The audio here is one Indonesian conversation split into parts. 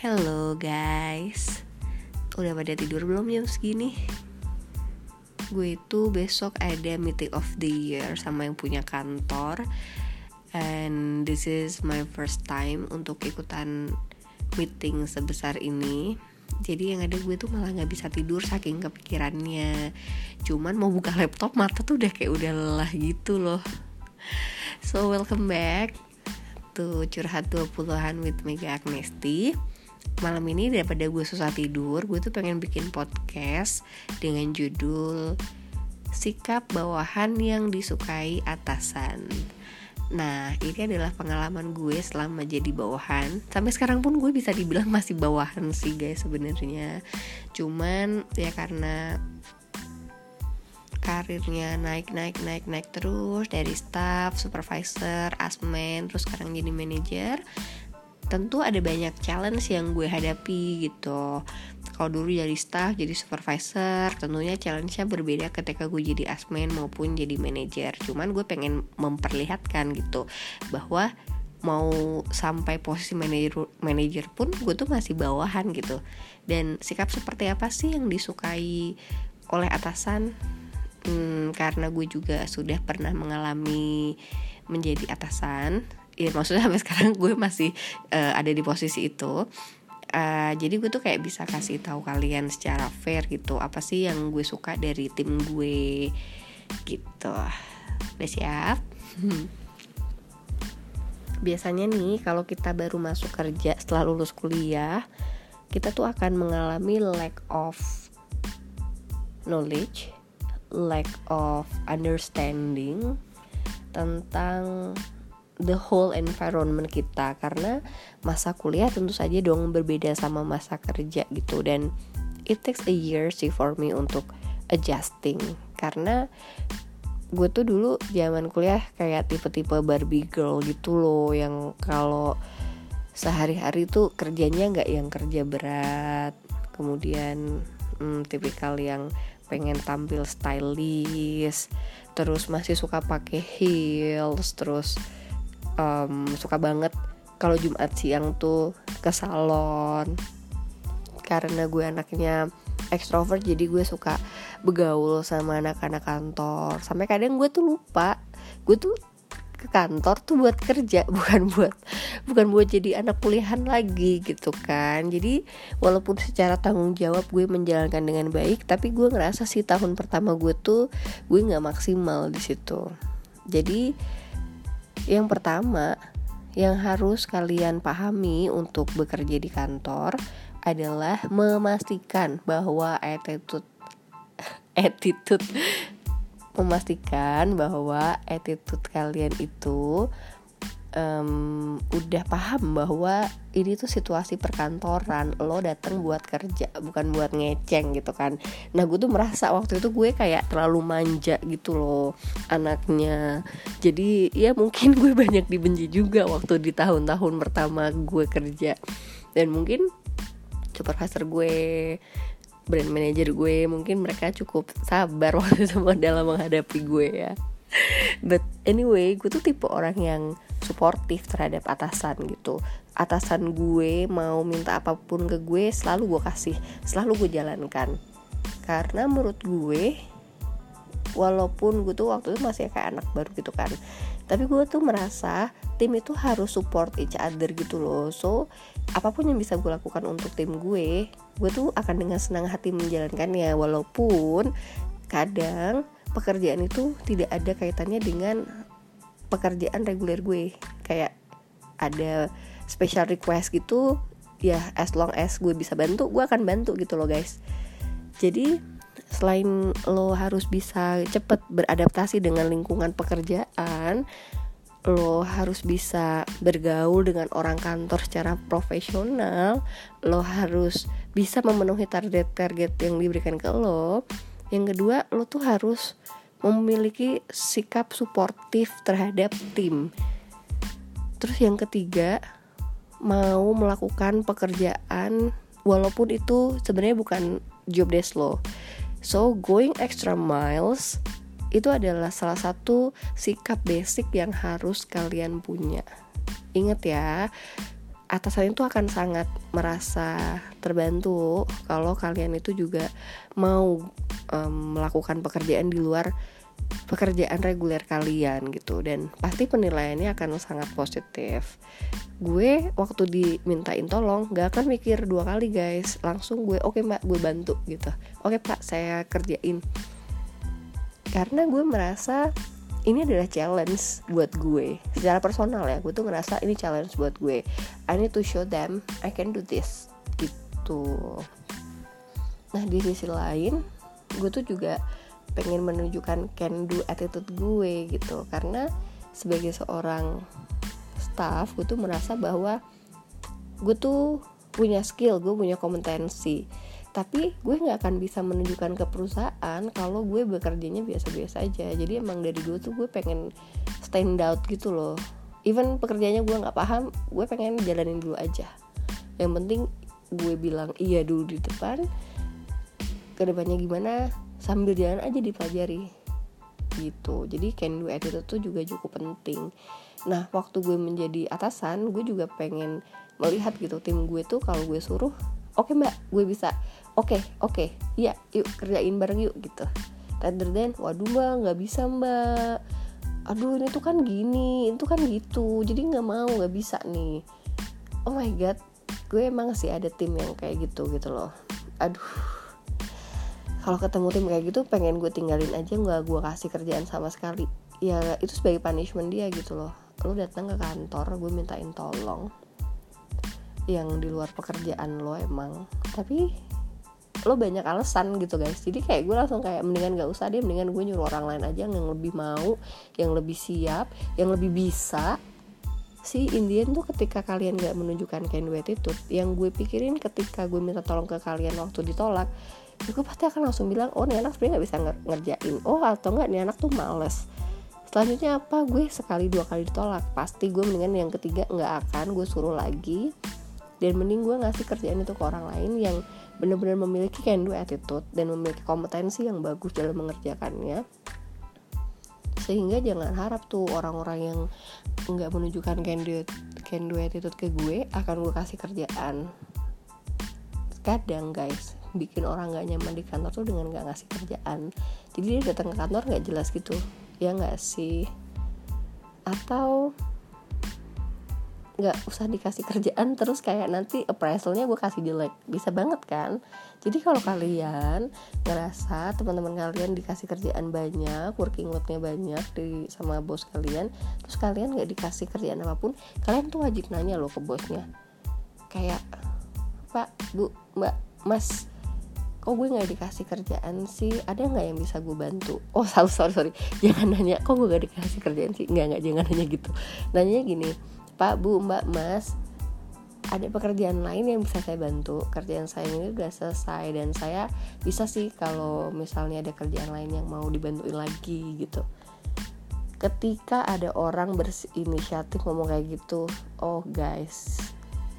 Hello guys. Udah pada tidur belum jam segini? Gue itu besok ada meeting of the year sama yang punya kantor. And this is my first time untuk ikutan meeting sebesar ini. Jadi yang ada gue tuh malah gak bisa tidur saking kepikirannya. Cuman mau buka laptop mata tuh udah kayak udah lelah gitu loh. So welcome back to Curhat 20-an with Mega Agnesti malam ini daripada gue susah tidur gue tuh pengen bikin podcast dengan judul sikap bawahan yang disukai atasan Nah, ini adalah pengalaman gue selama jadi bawahan. Sampai sekarang pun gue bisa dibilang masih bawahan sih guys sebenarnya. Cuman ya karena karirnya naik naik naik naik terus dari staff, supervisor, asmen, terus sekarang jadi manajer tentu ada banyak challenge yang gue hadapi gitu. Kalau dulu jadi staff jadi supervisor tentunya challenge-nya berbeda ketika gue jadi asmen maupun jadi manajer. Cuman gue pengen memperlihatkan gitu bahwa mau sampai posisi manajer manajer pun gue tuh masih bawahan gitu. Dan sikap seperti apa sih yang disukai oleh atasan? Hmm, karena gue juga sudah pernah mengalami menjadi atasan ya maksudnya sampai sekarang gue masih uh, ada di posisi itu. Uh, jadi gue tuh kayak bisa kasih tahu kalian secara fair gitu apa sih yang gue suka dari tim gue gitu. Udah siap? Biasanya nih kalau kita baru masuk kerja setelah lulus kuliah kita tuh akan mengalami lack of knowledge lack of understanding tentang the whole environment kita. Karena masa kuliah tentu saja dong berbeda sama masa kerja gitu. Dan it takes a year sih for me untuk adjusting. Karena gue tuh dulu zaman kuliah kayak tipe-tipe Barbie girl gitu loh yang kalau sehari-hari tuh kerjanya nggak yang kerja berat. Kemudian hmm, tipikal yang pengen tampil stylish terus masih suka pakai heels terus um, suka banget kalau Jumat siang tuh ke salon. Karena gue anaknya ekstrovert jadi gue suka begaul sama anak-anak kantor. Sampai kadang gue tuh lupa gue tuh ke kantor tuh buat kerja bukan buat bukan buat jadi anak kuliahan lagi gitu kan. Jadi walaupun secara tanggung jawab gue menjalankan dengan baik tapi gue ngerasa sih tahun pertama gue tuh gue nggak maksimal di situ. Jadi yang pertama, yang harus kalian pahami untuk bekerja di kantor adalah memastikan bahwa attitude attitude memastikan bahwa attitude kalian itu um, udah paham bahwa ini tuh situasi perkantoran lo datang buat kerja bukan buat ngeceng gitu kan. Nah gue tuh merasa waktu itu gue kayak terlalu manja gitu loh anaknya. Jadi ya mungkin gue banyak dibenci juga waktu di tahun-tahun pertama gue kerja. Dan mungkin supervisor gue brand manager gue mungkin mereka cukup sabar waktu itu dalam menghadapi gue ya but anyway gue tuh tipe orang yang suportif terhadap atasan gitu. Atasan gue mau minta apa pun ke gue selalu gue kasih selalu gue jalankan. Karena menurut gue walaupun gue tuh waktu itu masih kayak anak baru gitu kan tapi gue tuh merasa tim itu harus support each other gitu loh. So apa pun yang bisa gue lakukan untuk tim gue gue tuh akan dengan senang hati menjalankannya. Walaupun kadang pekerjaan itu tidak ada kaitannya dengan pekerjaan reguler gue. Kayak ada special request gitu ya as long as gue bisa bantu gue akan bantu gitu loh guys. Jadi selain lo harus bisa cepet beradaptasi dengan lingkungan pekerjaan lo harus bisa bergaul dengan orang kantor secara profesional lo harus bisa memenuhi target-target yang diberikan ke lo yang kedua lo tuh harus memiliki sikap suportif terhadap tim. Terus yang ketiga, mau melakukan pekerjaan walaupun itu sebenarnya bukan job desk lo. So, going extra miles itu adalah salah satu sikap basic yang harus kalian punya. Ingat ya, atasan itu akan sangat merasa terbantu kalau kalian itu juga mau um, melakukan pekerjaan di luar pekerjaan reguler kalian gitu. Dan pasti penilaiannya akan sangat positif. Gue waktu dimintain tolong gak akan mikir dua kali guys. Langsung gue oke okay, mbak gue bantu gitu. Oke okay, pak saya kerjain. Karena gue merasa ini adalah challenge buat gue. Secara personal ya gue tuh ngerasa ini challenge buat gue. I need to show them I can do this gitu. Nah di sisi lain gue tuh juga pengen menunjukkan can do attitude gue gitu. Karena sebagai seorang staff gue tuh merasa bahwa gue tuh punya skill gue punya kompetensi tapi gue nggak akan bisa menunjukkan ke perusahaan kalau gue bekerjanya biasa-biasa aja. Jadi emang dari dulu tuh gue pengen stand out gitu loh. Even pekerjaannya gue nggak paham gue pengen jalanin dulu aja. Yang penting gue bilang iya dulu di depan ke depannya gimana sambil jalan aja dipelajari. Gitu. Jadi can do attitude tuh juga cukup penting. Nah waktu gue menjadi atasan gue juga pengen melihat gitu tim gue tuh kalau gue suruh oke mbak gue bisa oke okay, oke okay, iya yuk kerjain bareng yuk gitu. Rather than waduh mbak nggak bisa mbak. Aduh ini tuh kan gini itu kan gitu jadi nggak mau nggak bisa nih. Oh my god gue emang sih ada tim yang kayak gitu gitu loh. Aduh. Kalau ketemu tim kayak gitu pengen gue tinggalin aja nggak gue kasih kerjaan sama sekali. Ya itu sebagai punishment dia gitu loh. Lo datang ke kantor gue mintain tolong. Yang di luar pekerjaan lo emang. Tapi lo banyak alasan gitu guys. Jadi kayak gue langsung kayak mendingan gak usah deh mendingan gue nyuruh orang lain aja yang lebih mau yang lebih siap yang lebih bisa. Si Indian tuh ketika kalian gak menunjukkan can do attitude yang gue pikirin ketika gue minta tolong ke kalian waktu ditolak ya gue pasti akan langsung bilang oh nih anak sebenarnya nggak bisa ngerjain. Oh atau enggak nih anak tuh males. Selanjutnya apa? Gue sekali dua kali ditolak. Pasti gue mendingan yang ketiga nggak akan gue suruh lagi. Dan mending gue ngasih kerjaan itu ke orang lain yang benar-benar memiliki can do attitude dan memiliki kompetensi yang bagus dalam mengerjakannya. Sehingga jangan harap tuh orang-orang yang nggak menunjukkan can do, can do attitude ke gue akan gue kasih kerjaan. Kadang guys bikin orang nggak nyaman di kantor tuh dengan nggak ngasih kerjaan. Jadi dia datang ke kantor nggak jelas gitu. Ya nggak sih? Atau nggak usah dikasih kerjaan terus kayak nanti appraisalnya gue kasih jelek. Bisa banget kan? Jadi kalau kalian ngerasa teman-teman kalian dikasih kerjaan banyak working loadnya banyak di sama bos kalian terus kalian nggak dikasih kerjaan apa pun kalian tuh wajib nanya loh ke bosnya. Kayak pak bu mbak mas kok gue nggak dikasih kerjaan sih? Ada nggak yang bisa gue bantu? Oh sorry sorry. Sorry jangan nanya kok gue gak dikasih kerjaan sih? Nggak nggak. Jangan nanya gitu. Nanya gini Pak, Bu, Mbak, Mas, ada pekerjaan lain yang bisa saya bantu? Kerjaan saya ini udah selesai dan saya bisa sih kalau misalnya ada kerjaan lain yang mau dibantuin lagi gitu. Ketika ada orang berinisiatif ngomong kayak gitu oh guys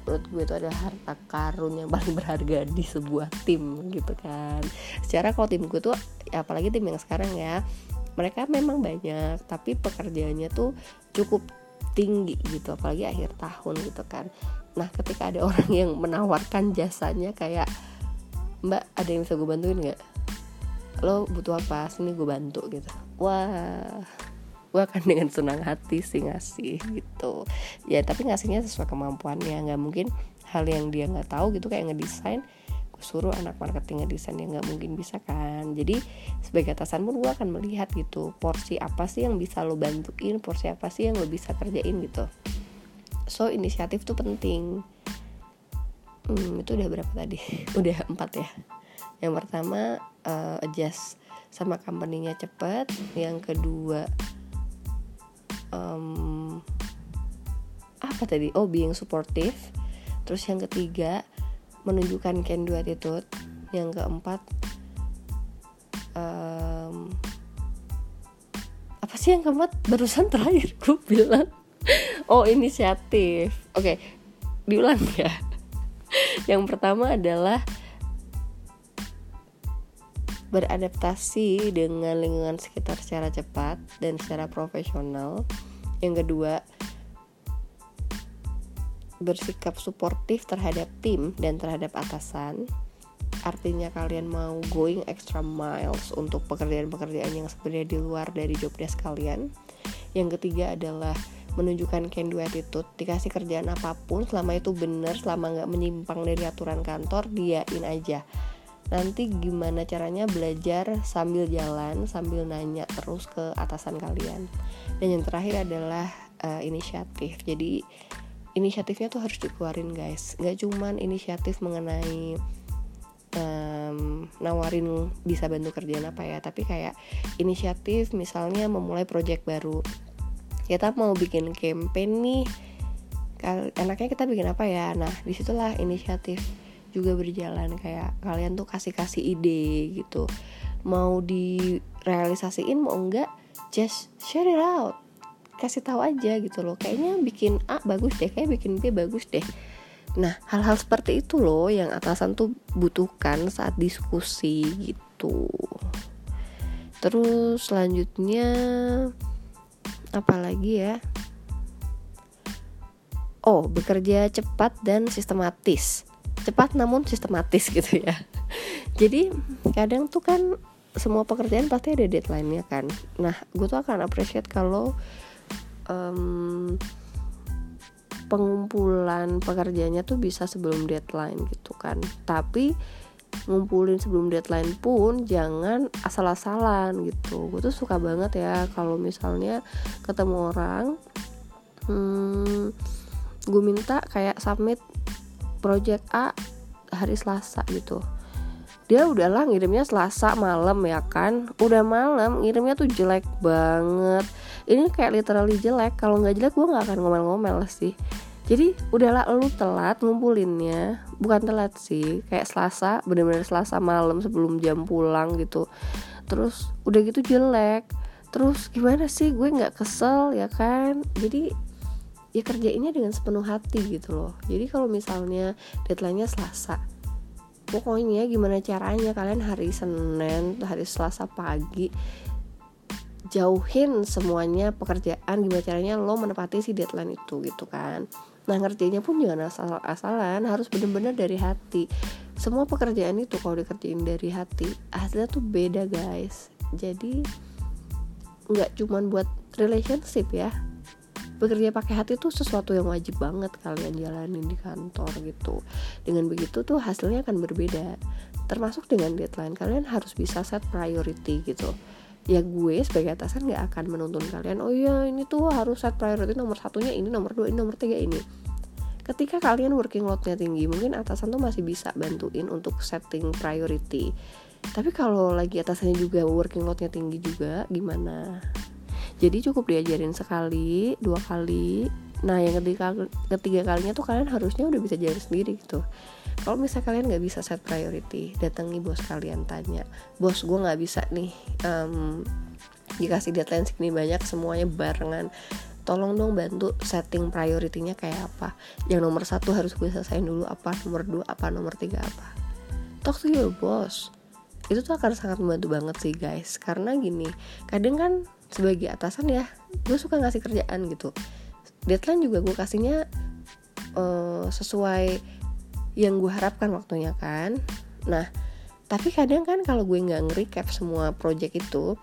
menurut gue itu ada harta karun yang paling berharga di sebuah tim gitu kan. Secara kalau tim gue tuh apalagi tim yang sekarang ya mereka memang banyak tapi pekerjaannya tuh cukup tinggi gitu apalagi akhir tahun gitu kan. Nah ketika ada orang yang menawarkan jasanya kayak mbak ada yang bisa gue bantuin nggak? Lo butuh apa? Sini gue bantu gitu. Wah gue akan dengan senang hati sih ngasih gitu. Ya tapi ngasihnya sesuai kemampuannya. Nggak mungkin hal yang dia nggak tahu gitu kayak ngedesain suruh anak marketing ngedesain yang nggak mungkin bisa kan. Jadi sebagai atasan pun gue akan melihat gitu porsi apa sih yang bisa lo bantuin porsi apa sih yang lo bisa kerjain gitu. So inisiatif tuh penting. Hmm, itu udah berapa tadi? Udah empat ya. Yang pertama uh, adjust sama company-nya cepet. Yang kedua um, apa tadi? Oh being supportive. Terus yang ketiga menunjukkan can do attitude yang keempat um, apa sih yang keempat? Barusan terakhir gue bilang. Oh inisiatif. Oke okay, diulang ya. Yang pertama adalah beradaptasi dengan lingkungan sekitar secara cepat dan secara profesional. Yang kedua bersikap suportif terhadap tim dan terhadap atasan. Artinya kalian mau going extra miles untuk pekerjaan-pekerjaan yang sebenarnya di luar dari job desk kalian. Yang ketiga adalah menunjukkan can do attitude dikasih kerjaan apa pun selama itu benar selama nggak menyimpang dari aturan kantor diain aja. Nanti gimana caranya belajar sambil jalan sambil nanya terus ke atasan kalian. Dan yang terakhir adalah uh, inisiatif. Jadi inisiatifnya tuh harus dikeluarin guys. Nggak cuman inisiatif mengenai um, nawarin bisa bantu kerjaan apa ya tapi kayak inisiatif misalnya memulai project baru. Kita mau bikin campaign nih. Enaknya kita bikin apa ya? Nah di situlah inisiatif juga berjalan. Kayak kalian tuh kasih kasih ide gitu. Mau direalisasiin mau enggak just share it out kasih tahu aja gitu loh kayaknya bikin A bagus deh kayak bikin B bagus deh Nah, hal-hal seperti itu loh yang atasan tuh butuhkan saat diskusi gitu. Terus selanjutnya apa lagi ya? Oh, bekerja cepat dan sistematis. Cepat namun sistematis gitu ya. Jadi kadang tuh kan semua pekerjaan pasti ada deadline-nya kan. Nah, gue tuh akan appreciate kalau um, pengumpulan pekerjaannya tuh bisa sebelum deadline gitu kan. Tapi ngumpulin sebelum deadline pun jangan asal-asalan gitu. Gue tuh suka banget ya kalau misalnya ketemu orang hmm, gue minta kayak submit project A hari Selasa gitu. Dia udahlah ngirimnya Selasa malam ya kan. Udah malam ngirimnya tuh jelek banget ini kayak literally jelek. Kalau nggak jelek gue nggak akan ngomel-ngomel sih. Jadi udahlah lu telat ngumpulinnya. Bukan telat sih kayak selasa bener-bener selasa malam sebelum jam pulang gitu. Terus udah gitu jelek. Terus gimana sih? Gue nggak kesel ya kan? Jadi ya kerjainnya dengan sepenuh hati gitu loh. Jadi kalau misalnya deadline-nya selasa pokoknya gimana caranya? Kalian hari senin hari selasa pagi jauhin semuanya pekerjaan gimana caranya lo menepati si deadline itu gitu kan. Nah ngerjainnya pun jangan asal-asalan harus bener-bener dari hati. Semua pekerjaan itu kalau dikerjain dari hati hasilnya tuh beda guys. Jadi nggak cuman buat relationship ya. Bekerja pakai hati tuh sesuatu yang wajib banget kalian jalanin di kantor gitu. Dengan begitu tuh hasilnya akan berbeda. Termasuk dengan deadline kalian harus bisa set priority gitu ya gue sebagai atasan gak akan menuntun kalian oh iya ini tuh harus set priority nomor satunya ini nomor dua ini nomor tiga ini. Ketika kalian working loadnya tinggi mungkin atasan tuh masih bisa bantuin untuk setting priority. Tapi kalau lagi atasannya juga working loadnya tinggi juga gimana? Jadi cukup diajarin sekali dua kali. Nah yang ketiga ketiga kalinya tuh kalian harusnya udah bisa jalan sendiri gitu kalau misalnya kalian nggak bisa set priority datangi bos kalian tanya bos gue nggak bisa nih um, dikasih deadline segini banyak semuanya barengan. Tolong dong bantu setting prioritinya kayak apa. Yang nomor satu harus gue selesaiin dulu apa nomor dua apa nomor tiga apa. Talk to your boss. Itu tuh akan sangat membantu banget sih guys. Karena gini kadang kan sebagai atasan ya gue suka ngasih kerjaan gitu. Deadline juga gue kasihnya uh, sesuai yang gue harapkan waktunya kan. Nah tapi kadang kan kalau gue nggak nge-recap semua project itu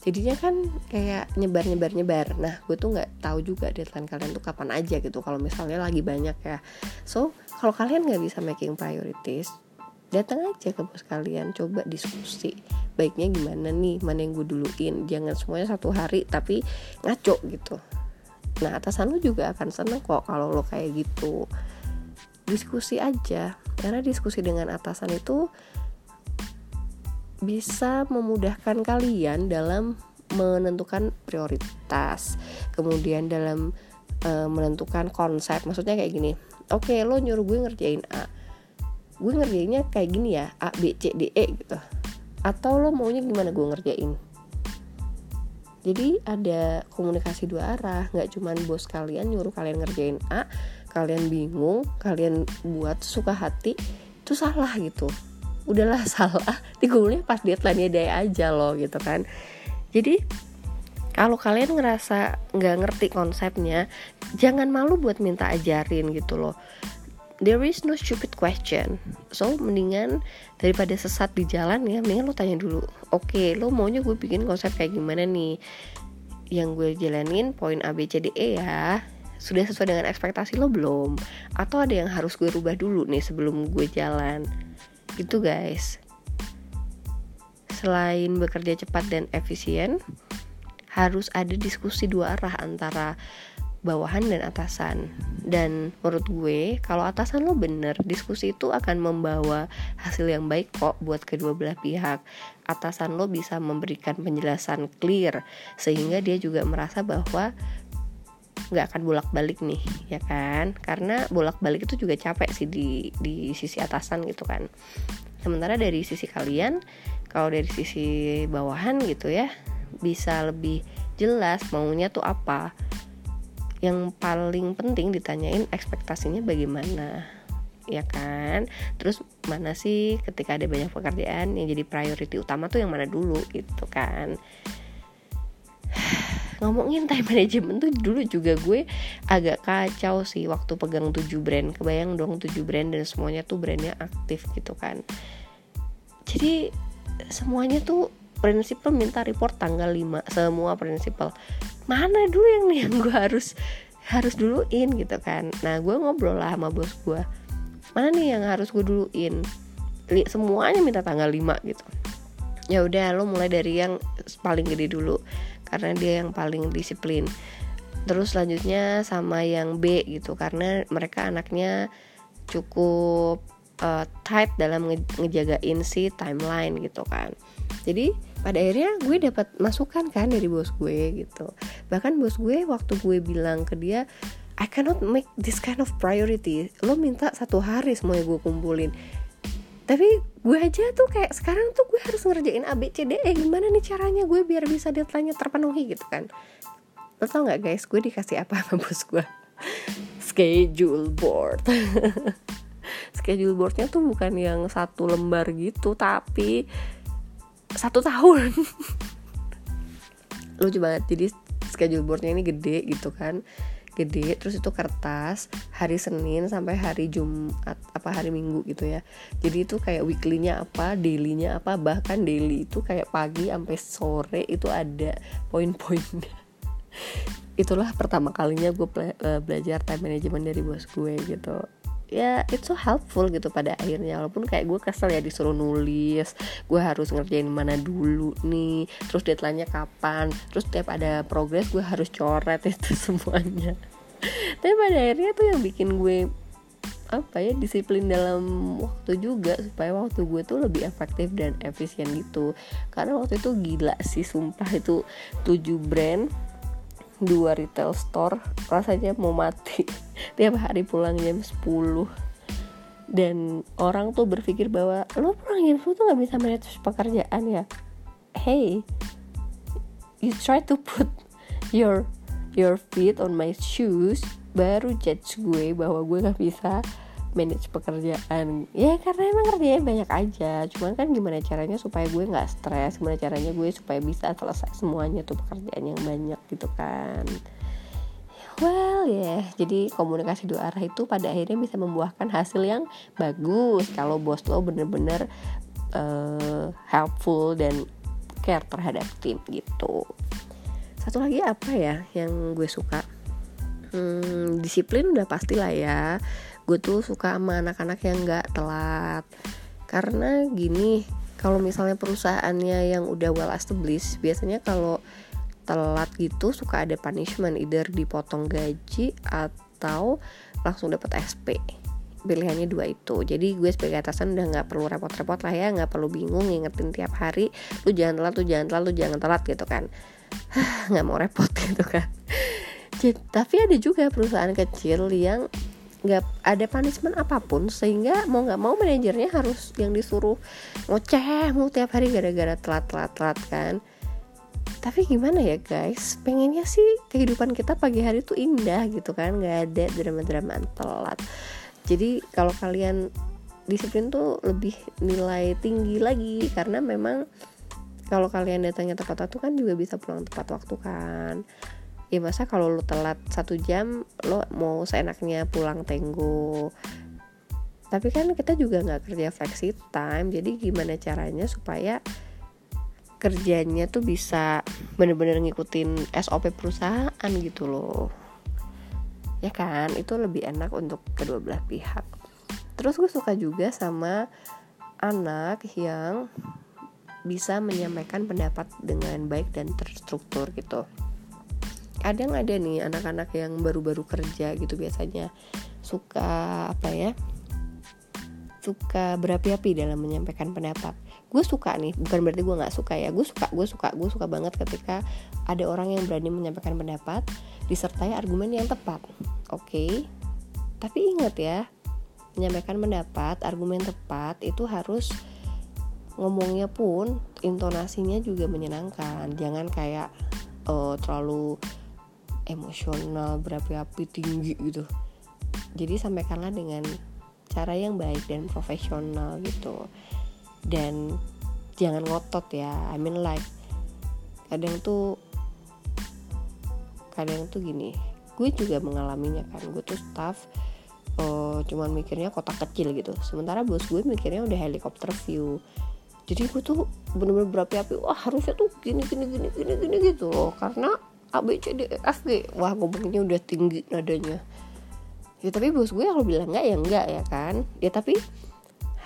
jadinya kan kayak nyebar nyebar nyebar nah gue tuh nggak tahu juga deadline kalian tuh kapan aja gitu kalau misalnya lagi banyak ya. So kalau kalian nggak bisa making priorities datang aja ke bos kalian coba diskusi baiknya gimana nih mana yang gue duluin. Jangan semuanya satu hari tapi ngaco gitu. Nah atasan lu juga akan seneng kok kalau lo kayak gitu diskusi aja. Karena diskusi dengan atasan itu bisa memudahkan kalian dalam menentukan prioritas. Kemudian dalam uh, menentukan konsep. Maksudnya kayak gini oke okay, lo nyuruh gue ngerjain A. Gue ngerjainnya kayak gini ya A B C D E gitu. Atau lo maunya gimana gue ngerjain? Jadi ada komunikasi dua arah. Nggak cuman bos kalian nyuruh kalian ngerjain A kalian bingung kalian buat suka hati itu salah gitu. Udahlah salah. Digulnya pas deadline-nya dia aja loh gitu kan. Jadi kalau kalian ngerasa nggak ngerti konsepnya jangan malu buat minta ajarin gitu loh. There is no stupid question. So mendingan daripada sesat di jalan ya mendingan lo tanya dulu. Oke okay, lo maunya gue bikin konsep kayak gimana nih? Yang gue jalanin poin A B C D E ya sudah sesuai dengan ekspektasi lo belum? Atau ada yang harus gue rubah dulu nih sebelum gue jalan? Itu guys. Selain bekerja cepat dan efisien harus ada diskusi dua arah antara bawahan dan atasan. Dan menurut gue kalau atasan lo bener diskusi itu akan membawa hasil yang baik kok buat kedua belah pihak. Atasan lo bisa memberikan penjelasan clear sehingga dia juga merasa bahwa nggak akan bolak balik nih ya kan? Karena bolak balik itu juga capek sih di di sisi atasan gitu kan. Sementara dari sisi kalian kalau dari sisi bawahan gitu ya bisa lebih jelas maunya tuh apa. Yang paling penting ditanyain ekspektasinya bagaimana ya kan? Terus mana sih ketika ada banyak pekerjaan yang jadi priority utama tuh yang mana dulu gitu kan ngomongin time management tuh dulu juga gue agak kacau sih waktu pegang 7 brand. Kebayang dong 7 brand dan semuanya tuh brandnya aktif gitu kan. Jadi semuanya tuh prinsipal minta report tanggal 5 semua prinsipal. Mana dulu yang nih yang gue harus harus duluin gitu kan. Nah gue ngobrol lah sama bos gue. Mana nih yang harus gue duluin? Semuanya minta tanggal 5 gitu. Ya udah lo mulai dari yang paling gede dulu karena dia yang paling disiplin. Terus selanjutnya sama yang B gitu karena mereka anaknya cukup uh, tight dalam nge ngejagain si timeline gitu kan. Jadi pada akhirnya gue dapat masukan kan dari bos gue gitu. Bahkan bos gue waktu gue bilang ke dia I cannot make this kind of priority. Lo minta satu hari semuanya gue kumpulin tapi gue aja tuh kayak sekarang tuh gue harus ngerjain A B C D E. Gimana nih caranya gue biar bisa deadline terpenuhi gitu kan? Lo tau nggak guys? Gue dikasih apa sama bos gue? Schedule board. Schedule boardnya tuh bukan yang satu lembar gitu tapi satu tahun. Lucu banget. Jadi schedule boardnya ini gede gitu kan gede terus itu kertas hari Senin sampai hari Jumat apa hari Minggu gitu ya. Jadi itu kayak weeklynya apa dailynya apa bahkan daily itu kayak pagi sampai sore itu ada poin-poinnya. Itulah pertama kalinya gue eh, belajar time management dari bos gue gitu ya it's so helpful gitu pada akhirnya. Walaupun kayak gue kesel ya disuruh nulis gue harus ngerjain mana dulu nih terus deadline-nya kapan terus tiap ada progres gue harus coret itu semuanya. Tapi pada akhirnya tuh yang bikin gue apa ya disiplin dalam waktu juga supaya waktu gue tuh lebih efektif dan efisien gitu. Karena waktu itu gila sih sumpah itu 7 brand dua retail store rasanya mau mati. Tiap hari pulang jam 10 dan orang tuh berpikir bahwa lo pulang jam 10 tuh gak bisa manage pekerjaan ya? Hey you try to put your your feet on my shoes baru judge gue bahwa gue gak bisa manage pekerjaan. Ya karena emang kerjanya banyak aja. Cuman kan gimana caranya supaya gue nggak stres? Gimana caranya gue supaya bisa selesai semuanya tuh pekerjaan yang banyak gitu kan? Well ya yeah. jadi komunikasi dua arah itu pada akhirnya bisa membuahkan hasil yang bagus. Kalau bos lo bener-bener uh, helpful dan care terhadap tim gitu. Satu lagi apa ya yang gue suka? Hmm, disiplin udah pasti lah ya gue tuh suka sama anak-anak yang nggak telat. Karena gini kalau misalnya perusahaannya yang udah well established biasanya kalau telat gitu suka ada punishment either dipotong gaji atau langsung dapat SP pilihannya dua itu. Jadi gue sebagai atasan udah nggak perlu repot-repot lah ya nggak perlu bingung ngingetin tiap hari lu jangan telat lu jangan telat lu jangan telat gitu kan. Nggak mau repot gitu kan. Tapi ada juga perusahaan kecil yang nggak ada punishment apa pun sehingga mau nggak mau manajernya harus yang disuruh ngoceh mau tiap hari gara-gara telat telat telat kan. Tapi gimana ya guys? Pengennya sih kehidupan kita pagi hari tuh indah gitu kan nggak ada drama-drama telat. Jadi kalau kalian disiplin tuh lebih nilai tinggi lagi karena memang kalau kalian datangnya tepat waktu kan juga bisa pulang tepat waktu kan ya masa kalau lo telat satu jam lo mau seenaknya pulang tenggo. Tapi kan kita juga nggak kerja flexi time jadi gimana caranya supaya kerjanya tuh bisa bener-bener ngikutin SOP perusahaan gitu loh. Ya kan? Itu lebih enak untuk kedua belah pihak. Terus gue suka juga sama anak yang bisa menyampaikan pendapat dengan baik dan terstruktur gitu kadang ada nih anak-anak yang baru-baru kerja gitu biasanya suka apa ya suka berapi-api dalam menyampaikan pendapat. Gue suka nih bukan berarti gue nggak suka ya. Gue suka gue suka gue suka banget ketika ada orang yang berani menyampaikan pendapat disertai argumen yang tepat. Oke? Okay? tapi ingat ya menyampaikan pendapat argumen tepat itu harus ngomongnya pun intonasinya juga menyenangkan. Jangan kayak uh, terlalu emosional berapi-api tinggi gitu. Jadi sampaikanlah dengan cara yang baik dan profesional gitu. Dan jangan ngotot ya I mean like kadang tuh kadang tuh gini gue juga mengalaminya kan gue tuh staff uh, cuman mikirnya kotak kecil gitu. Sementara bos gue mikirnya udah helikopter view. Jadi gue tuh bener-bener berapi-api wah harusnya tuh gini gini gini gini gini gitu loh. Karena A B C D E F G. Wah ngomongnya udah tinggi nadanya. Ya tapi bos gue kalau bilang enggak ya enggak ya kan? Ya tapi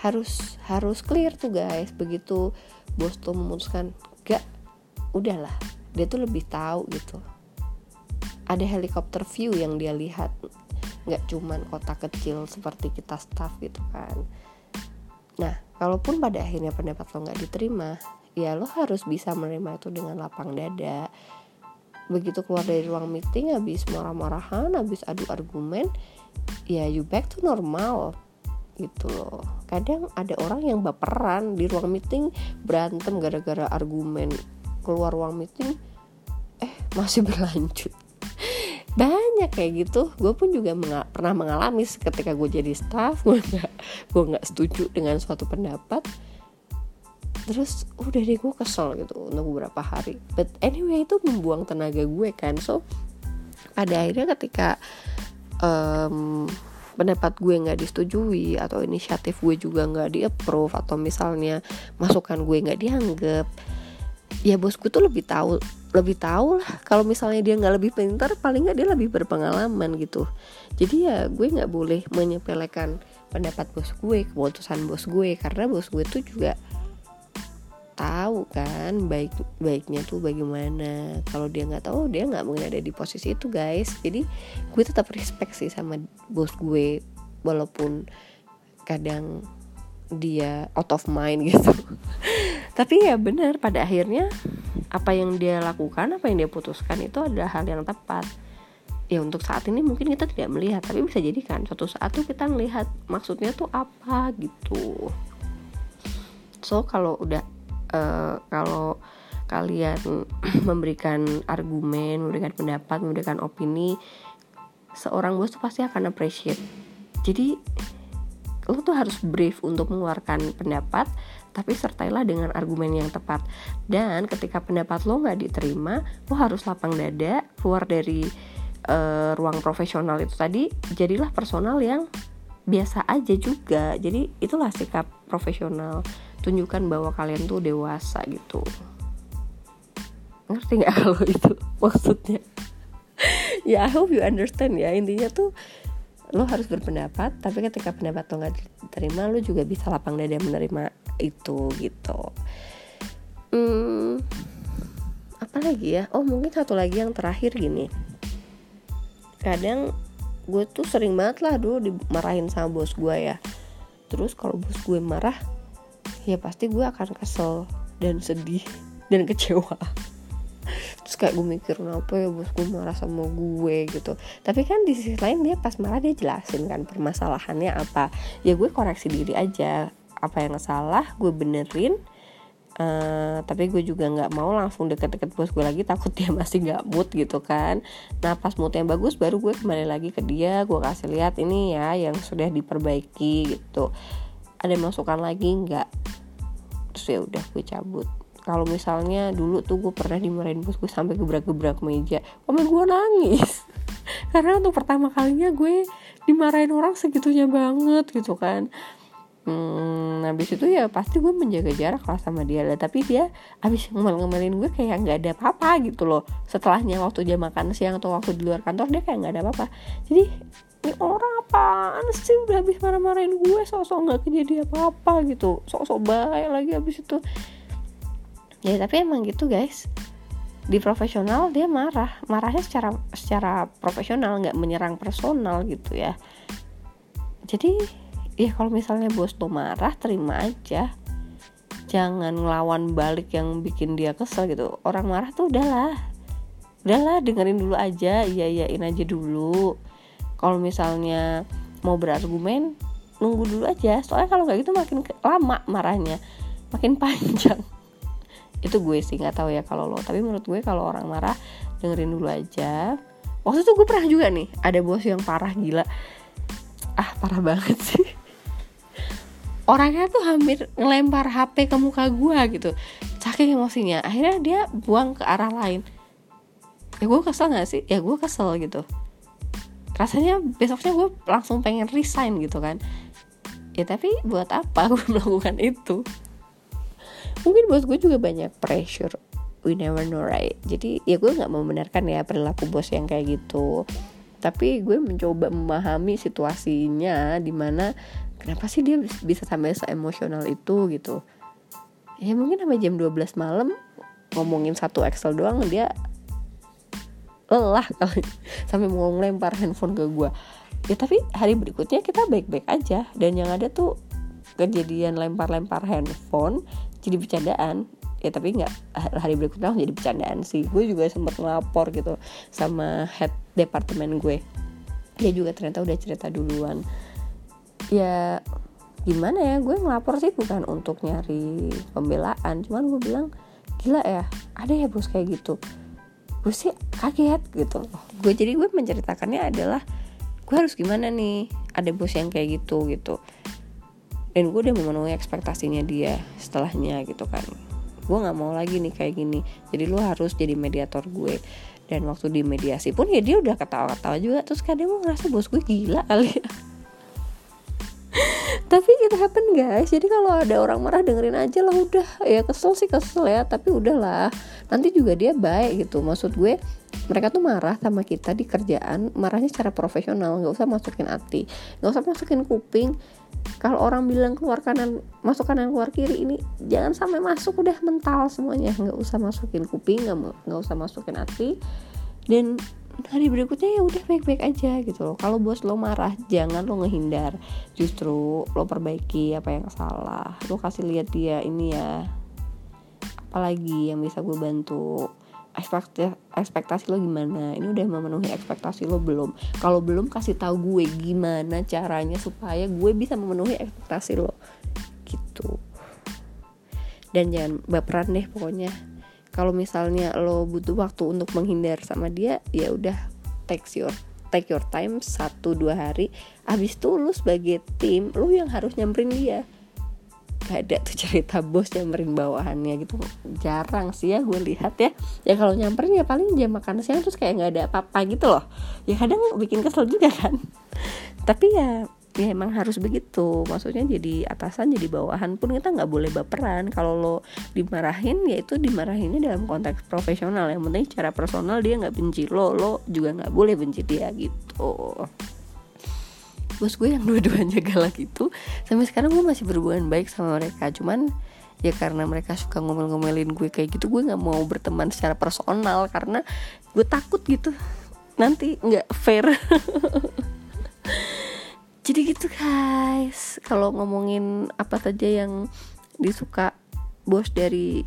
harus harus clear tuh guys. Begitu bos tuh memutuskan enggak udahlah. Dia tuh lebih tahu gitu. Ada helikopter view yang dia lihat. Nggak cuman kota kecil seperti kita staff gitu kan. Nah kalaupun pada akhirnya pendapat lo nggak diterima ya lo harus bisa menerima itu dengan lapang dada begitu keluar dari ruang meeting habis marah-marahan habis adu argumen ya you back to normal gitu loh. Kadang ada orang yang baperan di ruang meeting berantem gara-gara argumen keluar ruang meeting eh masih berlanjut. Banyak kayak gitu. Gue pun juga mengal pernah mengalami ketika gue jadi staff gue nggak gue nggak setuju dengan suatu pendapat terus udah deh gue kesel gitu untuk beberapa hari. But anyway itu membuang tenaga gue kan. So pada akhirnya ketika um, pendapat gue nggak disetujui atau inisiatif gue juga nggak di approve atau misalnya masukan gue nggak dianggap ya bos gue tuh lebih tahu lebih tahu lah kalau misalnya dia nggak lebih pintar paling nggak dia lebih berpengalaman gitu. Jadi ya gue nggak boleh menyepelekan pendapat bos gue keputusan bos gue karena bos gue tuh juga tahu kan baik baiknya tuh bagaimana. Kalau dia nggak tahu dia nggak mungkin ada di posisi itu guys. Jadi gue tetap respect sih sama bos gue walaupun kadang dia out of mind gitu. Tapi ya benar pada akhirnya apa yang dia lakukan apa yang dia putuskan itu adalah hal yang tepat. Ya untuk saat ini mungkin kita tidak melihat tapi bisa jadi kan suatu saat tuh kita melihat maksudnya tuh apa gitu. So kalau udah uh, kalau kalian memberikan argumen, memberikan pendapat, memberikan opini, seorang bos tuh pasti akan appreciate. Jadi lo tuh harus brief untuk mengeluarkan pendapat, tapi sertailah dengan argumen yang tepat. Dan ketika pendapat lo nggak diterima, lo harus lapang dada, keluar dari uh, ruang profesional itu tadi, jadilah personal yang biasa aja juga. Jadi itulah sikap profesional tunjukkan bahwa kalian tuh dewasa gitu. Ngerti nggak kalau itu maksudnya? Ya I hope you understand ya. Intinya tuh lo harus berpendapat tapi ketika pendapat lo nggak diterima lo juga bisa lapang dada menerima itu gitu. Hmm, apa lagi ya? Oh mungkin satu lagi yang terakhir gini. Kadang gue tuh sering banget lah dulu dimarahin sama bos gue ya. Terus kalau bos gue marah ya pasti gue akan kesel dan sedih dan kecewa. Terus kayak gue mikir kenapa ya bos gue marah sama gue gitu. Tapi kan di sisi lain dia pas marah dia jelasin kan permasalahannya apa. Ya gue koreksi diri aja. Apa yang salah gue benerin Uh, tapi gue juga nggak mau langsung deket-deket bos gue lagi takut dia masih nggak mood gitu kan. Nah pas mood yang bagus baru gue kembali lagi ke dia gue kasih lihat ini ya yang sudah diperbaiki gitu. Ada masukan lagi nggak terus ya udah gue cabut. Kalau misalnya dulu tuh gue pernah dimarahin bos gue sampai gebrak-gebrak meja komen gue nangis. Karena untuk pertama kalinya gue dimarahin orang segitunya banget gitu kan. Hmm, habis itu ya pasti gue menjaga jarak lah sama dia lah. Tapi dia habis ngomel-ngomelin gue kayak nggak ada apa-apa gitu loh. Setelahnya waktu jam makan siang atau waktu di luar kantor dia kayak nggak ada apa-apa. Jadi ini orang apaan sih? Udah habis marah-marahin gue sok-sok nggak kejadian apa-apa gitu. Sok-sok baik lagi habis itu. Ya tapi emang gitu guys. Di profesional dia marah. Marahnya secara secara profesional nggak menyerang personal gitu ya. Jadi ya kalau misalnya bos lo marah terima aja. Jangan ngelawan balik yang bikin dia kesel gitu. Orang marah tuh udahlah. Udahlah dengerin dulu aja iya iyain aja dulu kalau misalnya mau berargumen nunggu dulu aja. Soalnya kalau nggak gitu makin lama marahnya. Makin panjang. Itu gue sih nggak tahu ya kalau lo. Tapi menurut gue kalau orang marah dengerin dulu aja. Waktu itu gue pernah juga nih ada bos yang parah gila. Ah parah banget sih. Orangnya tuh hampir ngelempar HP ke muka gue gitu. Saking emosinya. Akhirnya dia buang ke arah lain. Ya gue kesel gak sih? Ya gue kesel gitu rasanya besoknya gue langsung pengen resign gitu kan. Ya tapi buat apa gue melakukan itu? Mungkin bos gue juga banyak pressure. We never know right? Jadi ya gue nggak membenarkan ya perilaku bos yang kayak gitu. Tapi gue mencoba memahami situasinya di mana kenapa sih dia bisa sampai se emosional itu gitu. Ya mungkin sampai jam 12 malam ngomongin satu Excel doang dia lelah kali. Sampai mau ngelempar handphone ke gue ya tapi hari berikutnya kita baik-baik aja. Dan yang ada tuh kejadian lempar-lempar handphone jadi bercandaan. Ya tapi nggak hari berikutnya jadi bercandaan sih. Gue juga sempat ngelapor gitu sama head departemen gue. Dia juga ternyata udah cerita duluan. Ya gimana ya? Gue ngelapor sih bukan untuk nyari pembelaan. Cuman gue bilang gila ya ada ya bos kayak gitu gue sih kaget gitu. Gue jadi gue menceritakannya adalah gue harus gimana nih? Ada bos yang kayak gitu gitu. Dan gue udah memenuhi ekspektasinya dia setelahnya gitu kan. Gue nggak mau lagi nih kayak gini. Jadi lu harus jadi mediator gue. Dan waktu di mediasi pun ya dia udah ketawa-ketawa juga. Terus kadang gue ngerasa bos gue gila kali ya tapi it happen guys. Jadi kalau ada orang marah dengerin aja lah udah. Ya kesel sih kesel ya. Tapi udahlah. Nanti juga dia baik gitu. Maksud gue mereka tuh marah sama kita di kerjaan marahnya secara profesional. Nggak usah masukin hati. Nggak usah masukin kuping. Kalau orang bilang keluar kanan masuk kanan keluar kiri ini jangan sampai masuk. Udah mental semuanya. Nggak usah masukin kuping nggak nggak usah masukin hati. Dan hari berikutnya ya udah baik-baik aja gitu loh. Kalau bos lo marah jangan lo ngehindar. Justru lo perbaiki apa yang salah. Lo kasih lihat dia ini ya. Apalagi yang bisa gue bantu? Ekspektasi, ekspektasi lo gimana? Ini udah memenuhi ekspektasi lo belum? Kalau belum kasih tahu gue gimana caranya supaya gue bisa memenuhi ekspektasi lo. Gitu. Dan jangan baperan deh pokoknya kalau misalnya lo butuh waktu untuk menghindar sama dia ya udah take your take your time satu dua hari. Abis itu lo sebagai tim lo yang harus nyamperin dia. Gak ada tuh cerita bos nyamperin bawahannya gitu. Jarang sih ya gue lihat ya. Ya kalau nyamperin ya paling jam makan siang terus kayak nggak ada apa-apa gitu loh. Ya kadang bikin kesel juga kan. Tapi ya ya emang harus begitu. Maksudnya jadi atasan jadi bawahan pun kita nggak boleh baperan. Kalau lo dimarahin ya itu dimarahinnya dalam konteks profesional. Yang penting secara personal dia nggak benci lo lo juga nggak boleh benci dia gitu. Bos gue yang dua-duanya galak itu sampai sekarang gue masih berhubungan baik sama mereka. Cuman ya karena mereka suka ngomel-ngomelin gue kayak gitu gue nggak mau berteman secara personal. Karena gue takut gitu. Nanti nggak fair jadi gitu guys. Kalau ngomongin apa saja yang disuka bos dari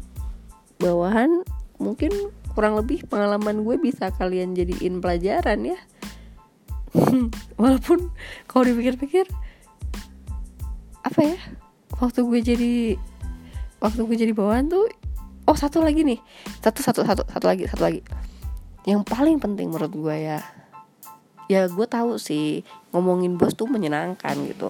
bawahan mungkin kurang lebih pengalaman gue bisa kalian jadiin pelajaran ya. Walaupun kalau dipikir-pikir apa ya? Waktu gue jadi waktu gue jadi bawahan tuh oh satu lagi nih. Satu satu satu satu lagi satu lagi. Yang paling penting menurut gue ya ya gue tahu sih ngomongin bos tuh menyenangkan gitu.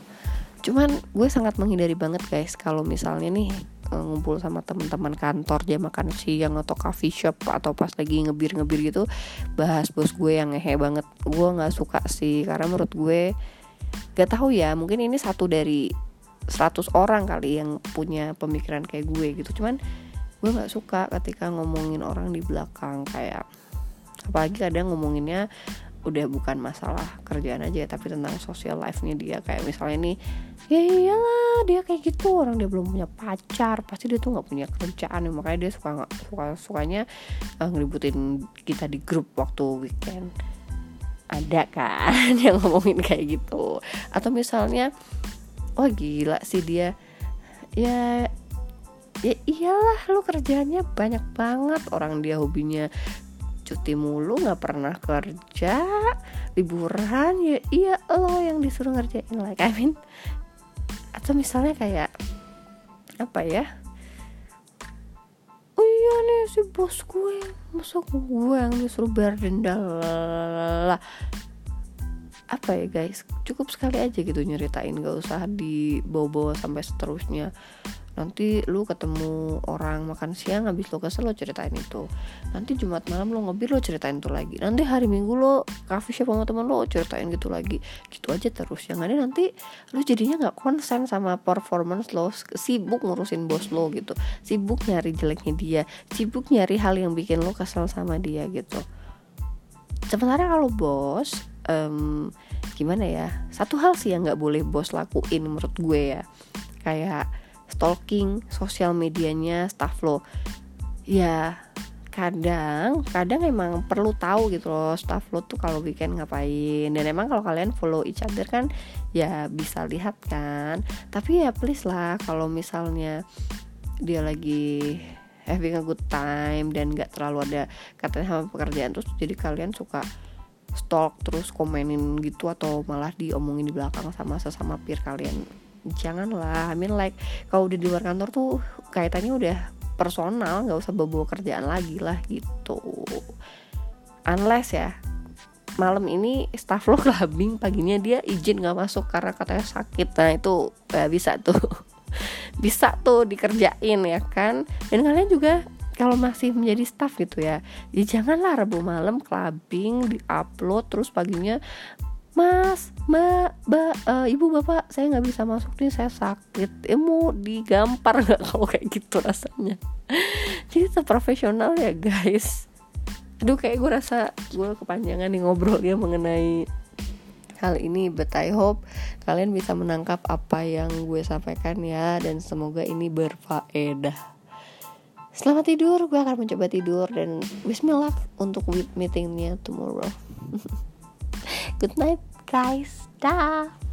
Cuman gue sangat menghindari banget guys kalau misalnya nih uh, ngumpul sama teman-teman kantor dia makan siang atau coffee shop atau pas lagi ngebir-ngebir gitu bahas bos gue yang ngehe banget. Gue nggak suka sih karena menurut gue gak tahu ya mungkin ini satu dari 100 orang kali yang punya pemikiran kayak gue gitu. Cuman gue nggak suka ketika ngomongin orang di belakang kayak apalagi kadang ngomonginnya udah bukan masalah kerjaan aja tapi tentang social life-nya dia. Kayak misalnya nih ya iyalah dia kayak gitu orang dia belum punya pacar pasti dia tuh nggak punya kerjaan. Ya, makanya dia suka suka sukanya uh, ngeributin kita di grup waktu weekend. Ada kan yang ngomongin kayak gitu. Atau misalnya wah oh, gila sih dia. Ya ya iyalah lu kerjanya banyak banget. Orang dia hobinya cuti mulu nggak pernah kerja liburan ya iya lo yang disuruh ngerjain like I mean atau misalnya kayak apa ya? Oh iya nih si bos gue masa gue yang disuruh bayar denda lah apa ya guys? Cukup sekali aja gitu nyeritain gak usah dibawa-bawa sampai seterusnya. Nanti lu ketemu orang makan siang habis lu kesel lo ceritain itu. Nanti jumat malam lo ngebir lo ceritain itu lagi. Nanti hari minggu lo coffee shop sama temen lo ceritain gitu lagi. Gitu aja terus. Yang ada nanti lu jadinya nggak konsen sama performance lo sibuk ngurusin bos lo gitu. Sibuk nyari jeleknya dia. Sibuk nyari hal yang bikin lo kesel sama dia gitu. Sementara kalau bos um, gimana ya satu hal sih yang nggak boleh bos lakuin menurut gue ya. Kayak stalking sosial medianya staff lo. Ya kadang kadang emang perlu tahu gitu loh staff lo tuh kalau weekend ngapain. Dan emang kalau kalian follow each other kan ya bisa lihat kan. Tapi ya please lah kalau misalnya dia lagi having a good time dan gak terlalu ada katanya sama pekerjaan terus jadi kalian suka stalk terus komenin gitu atau malah diomongin di belakang sama sesama peer kalian. Janganlah I mean like kalau udah di luar kantor tuh kaitannya udah personal nggak usah bawa, kerjaan lagi lah gitu. Unless ya malam ini staff lo clubbing paginya dia izin nggak masuk karena katanya sakit. Nah itu ya bisa tuh. Bisa tuh dikerjain ya kan? Dan kalian juga kalau masih menjadi staff gitu ya, ya janganlah Rabu malam clubbing di upload terus paginya Mas, Mbak, Mbak, uh, Ibu Bapak, saya nggak bisa masuk nih, saya sakit. Eh mau digampar nggak kalau kayak gitu rasanya? Jadi tetap profesional ya guys. Aduh kayak gue rasa gue kepanjangan nih ngobrolnya mengenai hal ini but I hope kalian bisa menangkap apa yang gue sampaikan ya dan semoga ini berfaedah selamat tidur gue akan mencoba tidur dan wish me luck untuk meetingnya tomorrow good night guys. Dah.